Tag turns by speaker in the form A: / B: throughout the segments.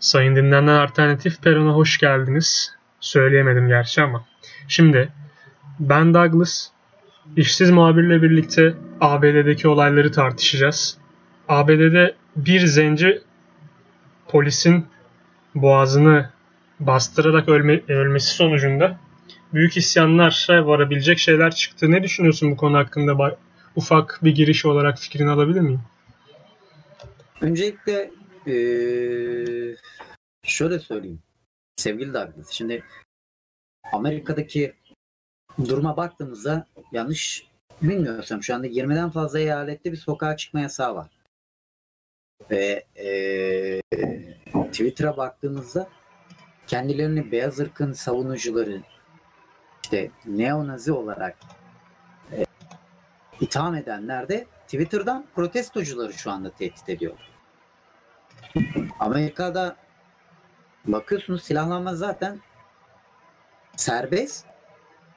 A: Sayın dinleyenler Alternatif Peron'a hoş geldiniz. Söyleyemedim gerçi ama. Şimdi ben Douglas, işsiz muhabirle birlikte ABD'deki olayları tartışacağız. ABD'de bir zenci polisin boğazını bastırarak ölme, ölmesi sonucunda büyük isyanlara varabilecek şeyler çıktı. Ne düşünüyorsun bu konu hakkında? Ufak bir giriş olarak fikrini alabilir miyim?
B: Öncelikle ee, şöyle söyleyeyim. Sevgili Douglas, şimdi Amerika'daki duruma baktığımızda yanlış bilmiyorsam şu anda 20'den fazla eyalette bir sokağa çıkma yasağı var. Ve ee, Twitter'a baktığımızda kendilerini beyaz ırkın savunucuları işte neonazi olarak e, itham edenler de Twitter'dan protestocuları şu anda tehdit ediyor. Amerika'da bakıyorsunuz silahlanma zaten serbest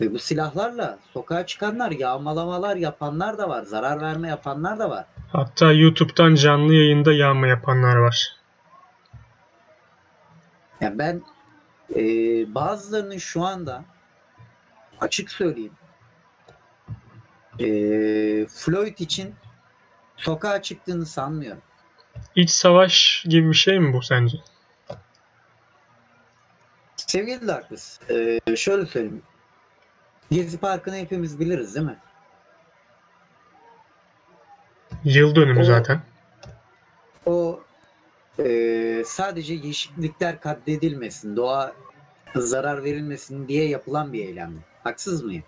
B: ve bu silahlarla sokağa çıkanlar, yağmalamalar yapanlar da var, zarar verme yapanlar da var.
A: Hatta YouTube'dan canlı yayında yağma yapanlar var.
B: Yani ben e, bazılarının şu anda açık söyleyeyim e, Floyd için sokağa çıktığını sanmıyorum.
A: İç savaş gibi bir şey mi bu sence?
B: Sevgili Douglas, e, şöyle söyleyeyim. Gezi Parkı'nı hepimiz biliriz değil mi?
A: Yıl dönümü
B: O-
A: zaten.
B: O e, sadece yeşillikler katledilmesin, doğa zarar verilmesin diye yapılan bir eylemdi. Haksız mıyım?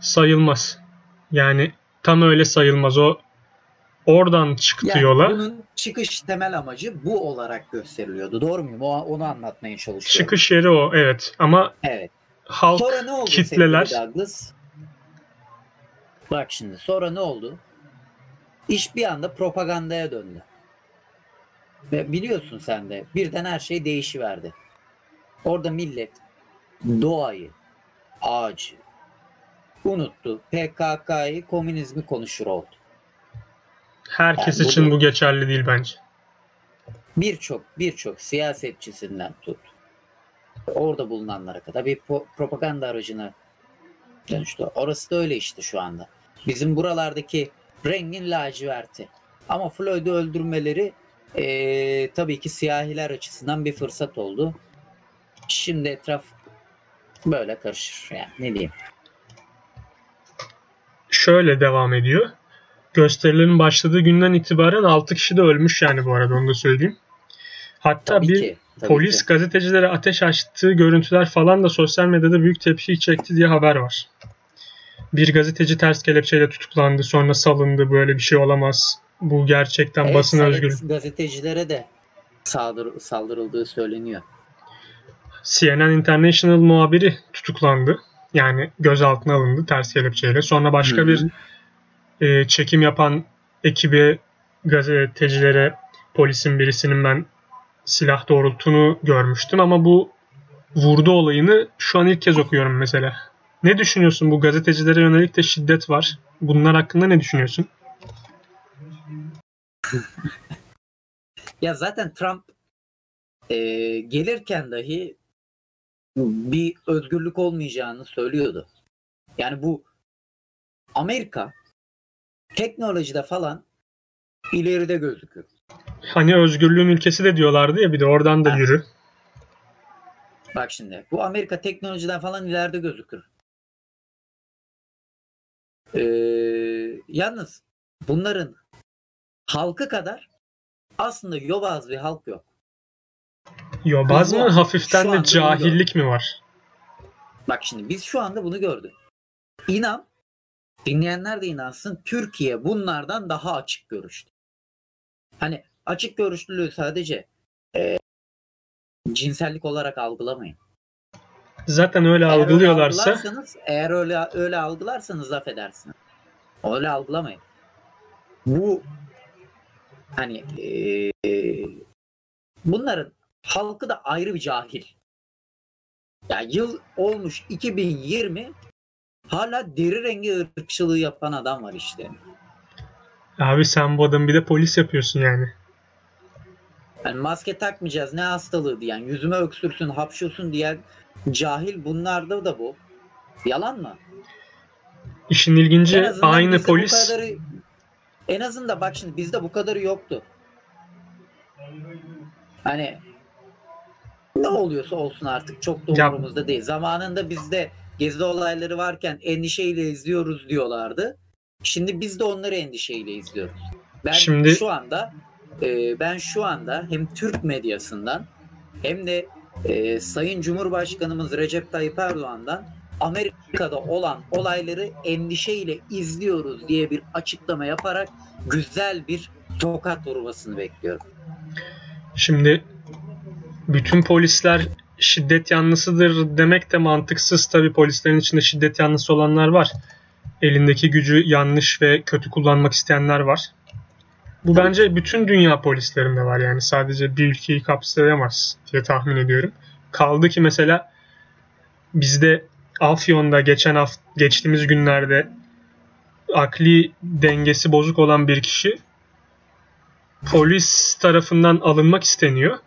A: Sayılmaz. Yani tam öyle sayılmaz. O oradan çıktı
B: Yani
A: yola.
B: bunun çıkış temel amacı bu olarak gösteriliyordu. Doğru muyum? O, onu anlatmaya çalışıyorum.
A: Çıkış yeri o evet. Ama
B: Evet.
A: halk
B: Sonra ne oldu
A: kitleler-
B: Douglas? Bak şimdi sonra ne oldu? İş bir anda propagandaya döndü. Ve biliyorsun sen de birden her şey değişiverdi. Orada millet doğayı, ağacı unuttu. PKK'yı, komünizmi konuşur oldu.
A: Herkes
B: Yani
A: için bu geçerli değil bence.
B: Birçok birçok siyasetçisinden tut. Orada bulunanlara kadar bir po- propaganda aracına dönüştü. Orası da öyle işte şu anda. Bizim buralardaki rengin laciverti. Ama Floyd'u öldürmeleri eee, tabii ki siyahiler açısından bir fırsat oldu. Şimdi etraf böyle karışır. Yani ne diyeyim.
A: Şöyle devam ediyor. Gösterilerin başladığı günden itibaren 6 kişi de ölmüş yani bu arada onu da söyleyeyim. Hatta
B: Tabii
A: bir
B: ki. tabii
A: polis
B: ki.
A: gazetecilere ateş açtığı görüntüler falan da sosyal medyada büyük tepki çekti diye haber var. Bir gazeteci ters kelepçeyle tutuklandı sonra salındı böyle bir şey olamaz. Bu gerçekten
B: Evet,
A: basın özgürlüğü.
B: Gazetecilere de saldır, saldırıldığı söyleniyor.
A: CNN International muhabiri tutuklandı. Yani gözaltına alındı ters kelepçeyle. Sonra başka
B: Hı hı.
A: bir e, çekim yapan ekibi gazetecilere polisin birisinin ben silah doğrulttuğunu görmüştüm ama bu vurdu olayını şu an ilk kez okuyorum mesela. Ne düşünüyorsun? Bu gazetecilere yönelik de şiddet var. Bunlar hakkında ne düşünüyorsun?
B: Ya zaten Trump e, gelirken dahi bir özgürlük olmayacağını söylüyordu. Yani bu Amerika teknolojide falan ileride gözüküyor.
A: Hani özgürlüğün ülkesi de diyorlardı ya bir de oradan da
B: Ha.
A: yürü.
B: Bak şimdi bu Amerika teknolojiden falan ileride gözükür. Ee, yalnız bunların halkı kadar aslında yobaz bir halk yok.
A: Yobaz mı? Hafiften de cahillik mi var?
B: Bak şimdi biz şu anda bunu gördük. İnan, dinleyenler de inansın Türkiye bunlardan daha açık görüşlü. Hani açık görüşlülüğü sadece e, cinsellik olarak algılamayın.
A: Zaten öyle
B: Eğer öyle
A: algılıyorlarsa
B: algılarsanız, eğer öyle öyle algılarsanız affedersiniz. Öyle algılamayın. Bu hani e, bunların halkı da ayrı bir cahil. Ya yıl olmuş 2020 hala deri rengi ırkçılığı yapan adam var işte.
A: abi sen bu adamı bir de polis yapıyorsun yani.
B: Yani maske takmayacağız ne hastalığı diyen, yüzüme öksürsün, hapşursun diyen cahil bunlarda da bu. Yalan mı?
A: İşin ilginci aynı polis
B: kadarı- en azından bak şimdi bizde bu kadarı yoktu. Hani ne oluyorsa olsun artık çok da
A: Ya-
B: umurumuzda değil. Zamanında bizde gezi olayları varken endişeyle izliyoruz diyorlardı. Şimdi biz de onları endişeyle izliyoruz. Ben
A: Şimdi-
B: şu anda e, ben şu anda hem Türk medyasından hem de e, Sayın Cumhurbaşkanımız Recep Tayyip Erdoğan'dan Amerika'da olan olayları endişeyle izliyoruz diye bir açıklama yaparak güzel bir tokat vurmasını bekliyorum.
A: Şimdi bütün polisler şiddet yanlısıdır demek de mantıksız. Tabii polislerin içinde şiddet yanlısı olanlar var. Elindeki gücü yanlış ve kötü kullanmak isteyenler var. Bu
B: Tabii.
A: bence bütün dünya polislerinde var yani sadece bir ülkeyi kapsayamaz diye tahmin ediyorum. Kaldı ki mesela bizde Afyon'da geçen hafta geçtiğimiz günlerde akli dengesi bozuk olan bir kişi polis tarafından alınmak isteniyor.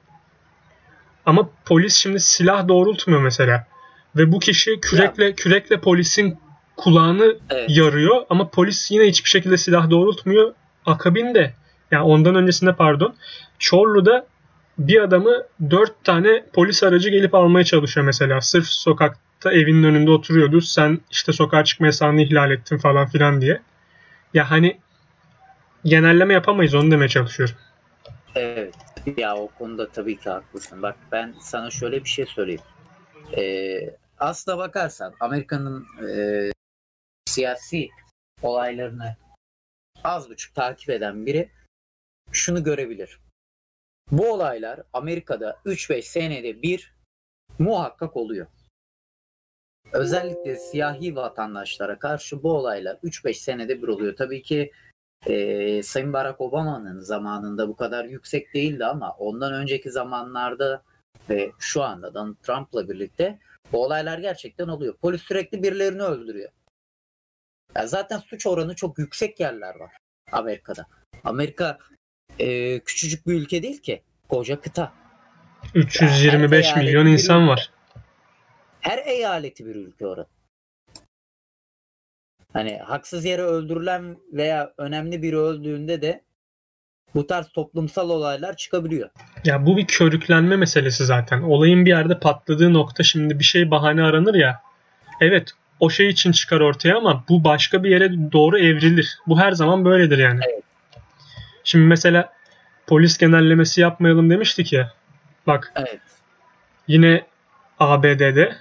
A: Ama polis şimdi silah doğrultmuyor mesela. Ve bu kişi kürekle kürekle polisin kulağını
B: Evet.
A: yarıyor ama polis yine hiçbir şekilde silah doğrultmuyor. Akabinde yani ondan öncesinde pardon Çorlu'da bir adamı dört tane polis aracı gelip almaya çalışıyor mesela. Sırf sokakta evinin önünde oturuyordu. Sen işte sokağa çıkma yasağını ihlal ettin falan filan diye. Ya hani genelleme yapamayız onu demeye çalışıyorum.
B: Evet. Ya o konuda tabii ki haklısın. Bak ben sana şöyle bir şey söyleyeyim. Ee, aslına bakarsan Amerika'nın e, siyasi olaylarını az buçuk takip eden biri şunu görebilir. Bu olaylar Amerika'da 3-5 senede bir muhakkak oluyor. Özellikle siyahi vatandaşlara karşı bu olaylar 3-5 senede bir oluyor. Tabii ki ee, Sayın Barack Obama'nın zamanında bu kadar yüksek değildi ama ondan önceki zamanlarda ve şu anda Donald Trump'la birlikte bu olaylar gerçekten oluyor. Polis sürekli birilerini öldürüyor. Ya zaten suç oranı çok yüksek yerler var Amerika'da. Amerika e, küçücük bir ülke değil ki. Koca kıta.
A: 325
B: Yani
A: milyon insan var.
B: Her eyaleti bir ülke orası. Hani haksız yere öldürülen veya önemli biri öldüğünde de bu tarz toplumsal olaylar çıkabiliyor.
A: Ya bu bir körüklenme meselesi zaten. Olayın bir yerde patladığı nokta şimdi bir şey bahane aranır ya. Evet o şey için çıkar ortaya ama bu başka bir yere doğru evrilir. Bu her zaman böyledir yani.
B: Evet.
A: Şimdi mesela polis genellemesi yapmayalım demiştik ya. Bak
B: Evet.
A: yine ABD'de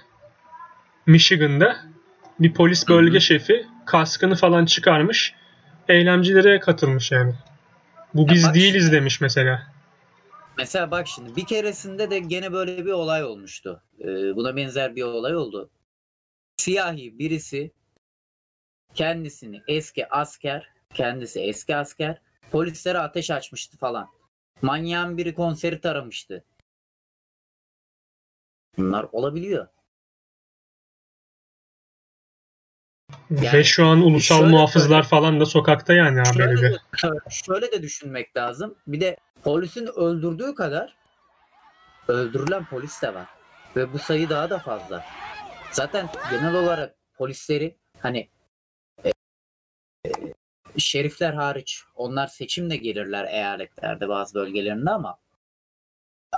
A: Michigan'da bir polis bölge şefi kaskını falan çıkarmış. Eylemcilere katılmış yani. Bu
B: Ya
A: biz
B: bak
A: değiliz
B: şimdi-
A: demiş mesela.
B: Mesela bak şimdi bir keresinde de gene böyle bir olay olmuştu. Ee, buna benzer bir olay oldu. Siyahi birisi kendisini eski asker, kendisi eski asker, polislere ateş açmıştı falan. Manyağın biri konseri taramıştı. Bunlar olabiliyor.
A: Ve
B: Yani
A: şu an ulusal
B: şöyle
A: muhafızlar
B: söyleyeyim.
A: falan da sokakta yani
B: Şöyle
A: ABD'de.
B: de, şöyle de düşünmek lazım. Bir de polisin öldürdüğü kadar öldürülen polis de var. Ve bu sayı daha da fazla. Zaten genel olarak polisleri hani e, e, şerifler hariç onlar seçimle gelirler eyaletlerde bazı bölgelerinde ama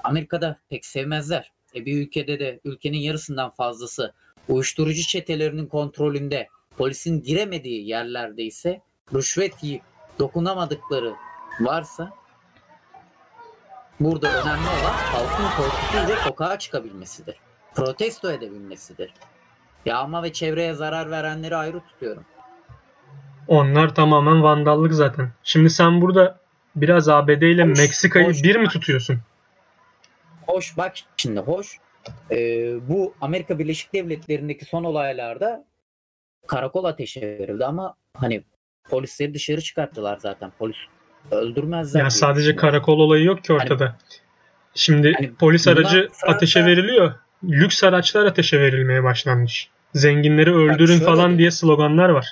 B: Amerika'da pek sevmezler. E bir ülkede de ülkenin yarısından fazlası uyuşturucu çetelerinin kontrolünde polisin giremediği yerlerde ise rüşvet yiyip dokunamadıkları varsa burada önemli olan halkın korkusuyla sokağa çıkabilmesidir. Protesto edebilmesidir. Yağma ve çevreye zarar verenleri ayrı tutuyorum.
A: Onlar tamamen vandallık zaten. Şimdi sen burada biraz ABD ile
B: Hoş,
A: Meksika'yı
B: hoş.
A: bir mi tutuyorsun?
B: Hoş bak şimdi hoş. Ee, bu Amerika Birleşik Devletleri'ndeki son olaylarda karakol ateşi verildi ama hani polisleri dışarı çıkarttılar zaten. Polis öldürmezler.
A: Ya
B: diye
A: sadece karakol olayı yok ki ortada. Şimdi
B: Hani
A: polis aracı
B: Fransa-
A: ateşe veriliyor. Lüks araçlar ateşe verilmeye başlanmış. Zenginleri öldürün falan diye sloganlar var.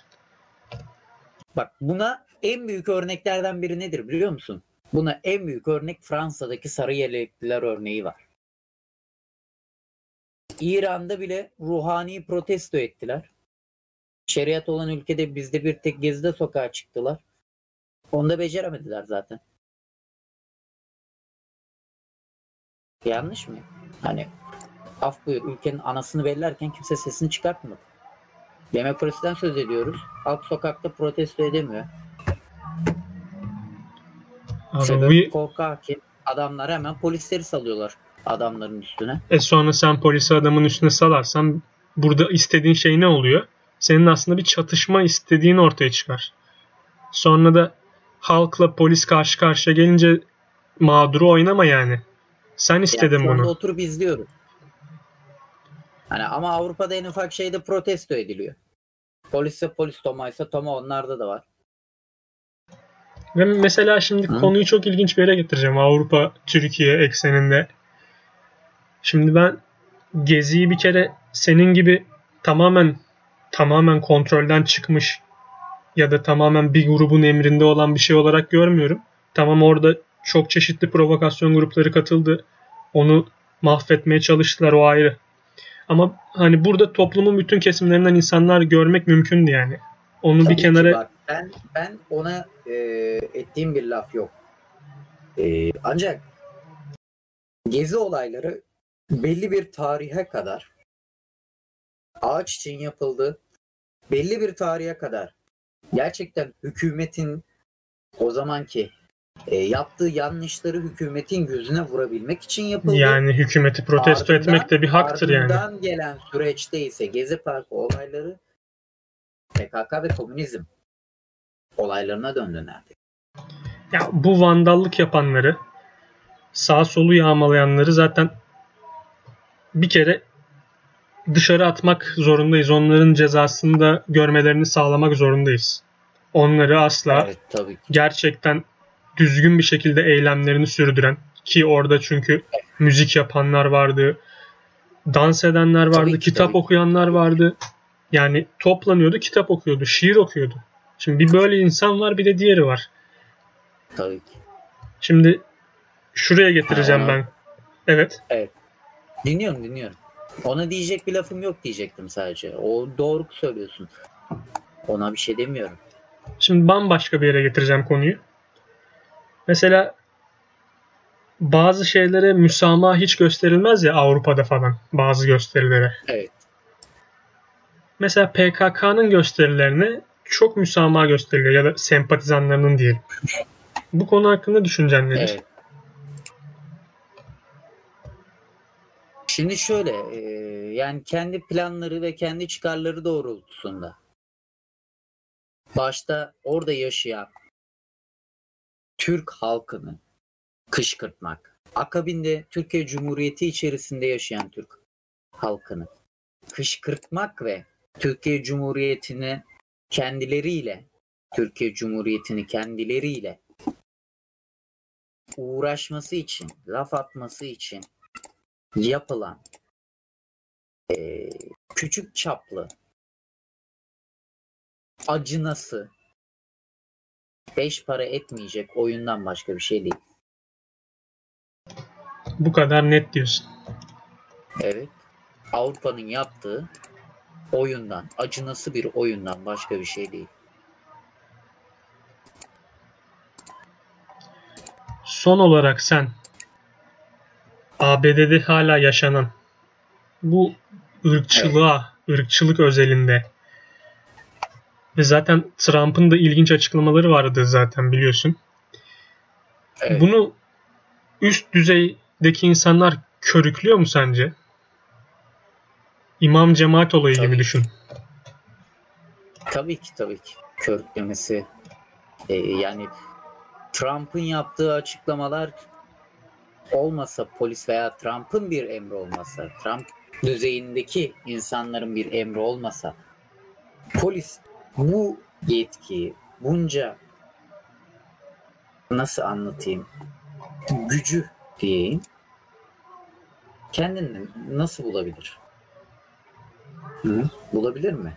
B: Bak buna en büyük örneklerden biri nedir biliyor musun? Buna en büyük örnek Fransa'daki sarı yelekliler örneği var. İran'da bile ruhani protesto ettiler. Şeriat olan ülkede bizde bir tek gezide sokağa çıktılar. Onu da beceremediler zaten. Yanlış mı? Hani af buyur ülkenin anasını bellerken kimse sesini çıkartmadı. Demokrasiden söz ediyoruz. Halk sokakta protesto edemiyor.
A: Abi
B: Sebep
A: bu,
B: korku hakim. Adamlar hemen polisleri salıyorlar adamların üstüne.
A: e sonra sen polisi adamın üstüne salarsan burada istediğin şey ne oluyor? Senin aslında bir çatışma istediğin ortaya çıkar. Sonra da halkla polis karşı karşıya gelince mağduru oynama yani. Sen istedin
B: Yani
A: bunu.
B: oturup izliyoruz. Hani ama Avrupa'da en ufak şeyde protesto ediliyor. Polisse polis Toma ise Toma onlarda da var.
A: Ve mesela şimdi
B: Hı?
A: konuyu çok ilginç bir yere getireceğim Avrupa Türkiye ekseninde. Şimdi ben Gezi'yi bir kere senin gibi tamamen tamamen kontrolden çıkmış ya da tamamen bir grubun emrinde olan bir şey olarak görmüyorum. Tamam orada çok çeşitli provokasyon grupları katıldı. Onu mahvetmeye çalıştılar o ayrı. Ama hani burada toplumun bütün kesimlerinden insanlar görmek mümkündü yani. Onu
B: Tabii
A: bir kenara
B: bak, ben ben ona e, ettiğim bir laf yok. E, ancak gezi olayları belli bir tarihe kadar ağaç için yapıldı. Belli bir tarihe kadar gerçekten hükümetin o zamanki e, yaptığı yanlışları hükümetin yüzüne vurabilmek için yapıldı.
A: yani hükümeti protesto
B: Ardından-
A: etmek de bir haktır yani.
B: Ardından gelen süreçte ise Gezi Parkı olayları PKK ve komünizm olaylarına döndü neredeyse.
A: Ya bu vandallık yapanları, sağ solu yağmalayanları zaten bir kere dışarı atmak zorundayız. Onların cezasını da görmelerini sağlamak zorundayız. Onları asla
B: Evet tabii ki.
A: gerçekten düzgün bir şekilde eylemlerini sürdüren ki orada çünkü müzik yapanlar vardı, dans edenler vardı,
B: Tabii ki,
A: kitap
B: tabii
A: okuyanlar vardı. Yani toplanıyordu, kitap okuyordu, şiir okuyordu. Şimdi bir böyle insan var, bir de diğeri var.
B: Tabii ki.
A: Şimdi şuraya getireceğim
B: Ha,
A: ben. Evet.
B: Dinliyorum dinliyorum. Ona diyecek bir lafım yok diyecektim sadece. O doğru söylüyorsun. Ona bir şey demiyorum.
A: Şimdi bambaşka bir yere getireceğim konuyu. Mesela bazı şeylere müsamaha hiç gösterilmez ya Avrupa'da falan bazı gösterilere.
B: Evet.
A: Mesela PKK'nın gösterilerine çok müsamaha gösteriliyor ya da sempatizanlarının diyelim. Bu konu hakkında düşüncen nedir?
B: Evet. Şimdi şöyle, e, yani kendi planları ve kendi çıkarları doğrultusunda başta orada yaşayan Türk halkını kışkırtmak, akabinde Türkiye Cumhuriyeti içerisinde yaşayan Türk halkını kışkırtmak ve Türkiye Cumhuriyeti'ni kendileriyle Türkiye Cumhuriyeti'ni kendileriyle uğraşması için, laf atması için yapılan eee, küçük çaplı acınası beş para etmeyecek oyundan başka bir şey değil.
A: Bu kadar net diyorsun.
B: Evet. Avrupa'nın yaptığı oyundan, acınası bir oyundan başka bir şey değil.
A: Son olarak sen ABD'de hala yaşanan bu ırkçılığa, ırkçılık özelinde ve zaten Trump'ın da ilginç açıklamaları vardı zaten biliyorsun.
B: Evet.
A: Bunu üst düzeydeki insanlar körüklüyor mu sence? İmam cemaat olayı
B: Tabii
A: gibi
B: ki.
A: düşün.
B: Tabii ki tabii ki. Körüklemesi. Ee, yani Trump'ın yaptığı açıklamalar olmasa polis veya Trump'ın bir emri olmasa, Trump düzeyindeki insanların bir emri olmasa polis bu yetkiyi bunca nasıl anlatayım gücü diyeyim kendini nasıl bulabilir? Hı? Bulabilir mi?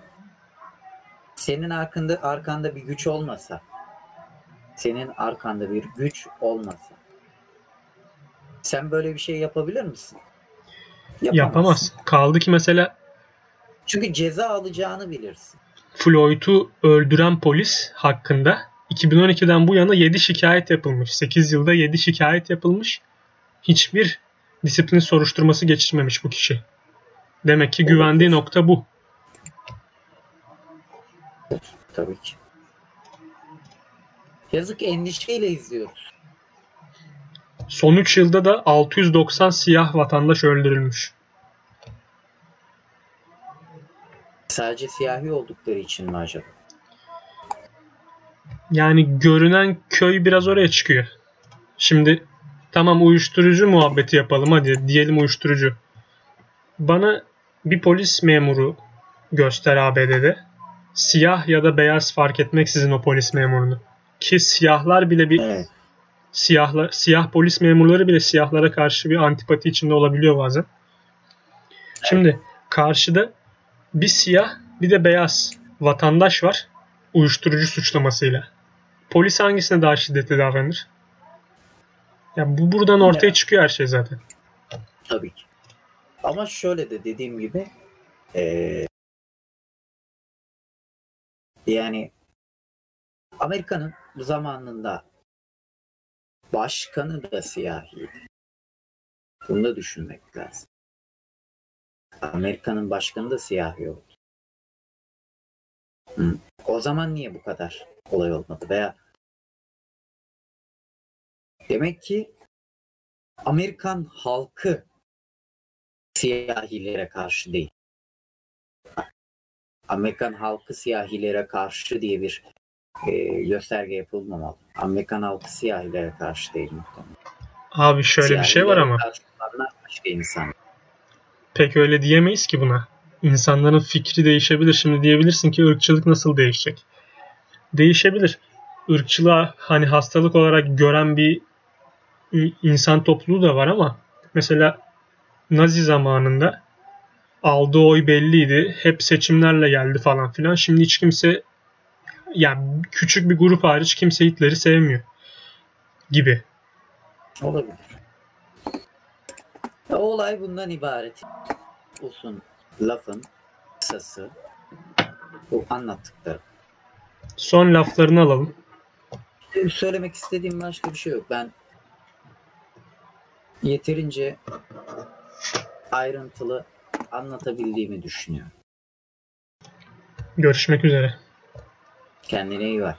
B: Senin arkanda arkanda bir güç olmasa senin arkanda bir güç olmasa sen böyle bir şey yapabilir misin? Yapamazsın.
A: Yapamaz. Kaldı ki mesela
B: Çünkü ceza alacağını bilirsin.
A: Floyd'u öldüren polis hakkında 2012'den bu yana 7 şikayet yapılmış. 8 yılda 7 şikayet yapılmış. Hiçbir disiplin soruşturması geçirmemiş bu kişi. Demek ki güvendiği nokta bu.
B: Tabii ki. Yazık endişeyle izliyoruz.
A: Son 3 yılda da 690 siyah vatandaş öldürülmüş.
B: Sadece siyahi oldukları için mi acaba?
A: Yani görünen köy biraz oraya çıkıyor. Şimdi tamam uyuşturucu muhabbeti yapalım hadi diyelim uyuşturucu. Bana bir polis memuru göster ABD'de. Siyah ya da beyaz fark etmeksizin o polis memurunu. Ki siyahlar bile bir
B: Evet.
A: Siyahlar siyah polis memurları bile siyahlara karşı bir antipati içinde olabiliyor bazen. Şimdi karşıda bir siyah bir de beyaz vatandaş var uyuşturucu suçlamasıyla. Polis hangisine daha şiddetli davranır? Ya bu buradan ortaya
B: Ya.
A: çıkıyor her şey zaten.
B: Tabii ki. Ama şöyle de dediğim gibi eee, yani Amerika'nın zamanında başkanı da siyahiydi. Bunu da düşünmek lazım. Amerika'nın başkanı da siyahi oldu. Hı. O zaman niye bu kadar olay olmadı? Veya demek ki Amerikan halkı siyahilere karşı değil. Amerikan halkı siyahilere karşı diye bir e, gösterge yapılmamalı. Amerikan halkı siyahilere karşı değil muhtemelen.
A: Abi şöyle bir şey var ama
B: başka insan.
A: pek öyle diyemeyiz ki buna. İnsanların fikri değişebilir. Şimdi diyebilirsin ki ırkçılık nasıl değişecek? Değişebilir. Irkçılığa hani hastalık olarak gören bir insan topluluğu da var ama mesela Nazi zamanında aldığı oy belliydi. Hep seçimlerle geldi falan filan. Şimdi hiç kimse yani küçük bir grup hariç kimse Hitler'i sevmiyor gibi.
B: Olabilir. Ya, olay bundan ibaret. Uzun lafın kısası bu anlattıklarım.
A: Son laflarını alalım.
B: Söylemek istediğim başka bir şey yok. Ben yeterince ayrıntılı anlatabildiğimi düşünüyorum.
A: Görüşmek üzere.
B: Kendine iyi bak.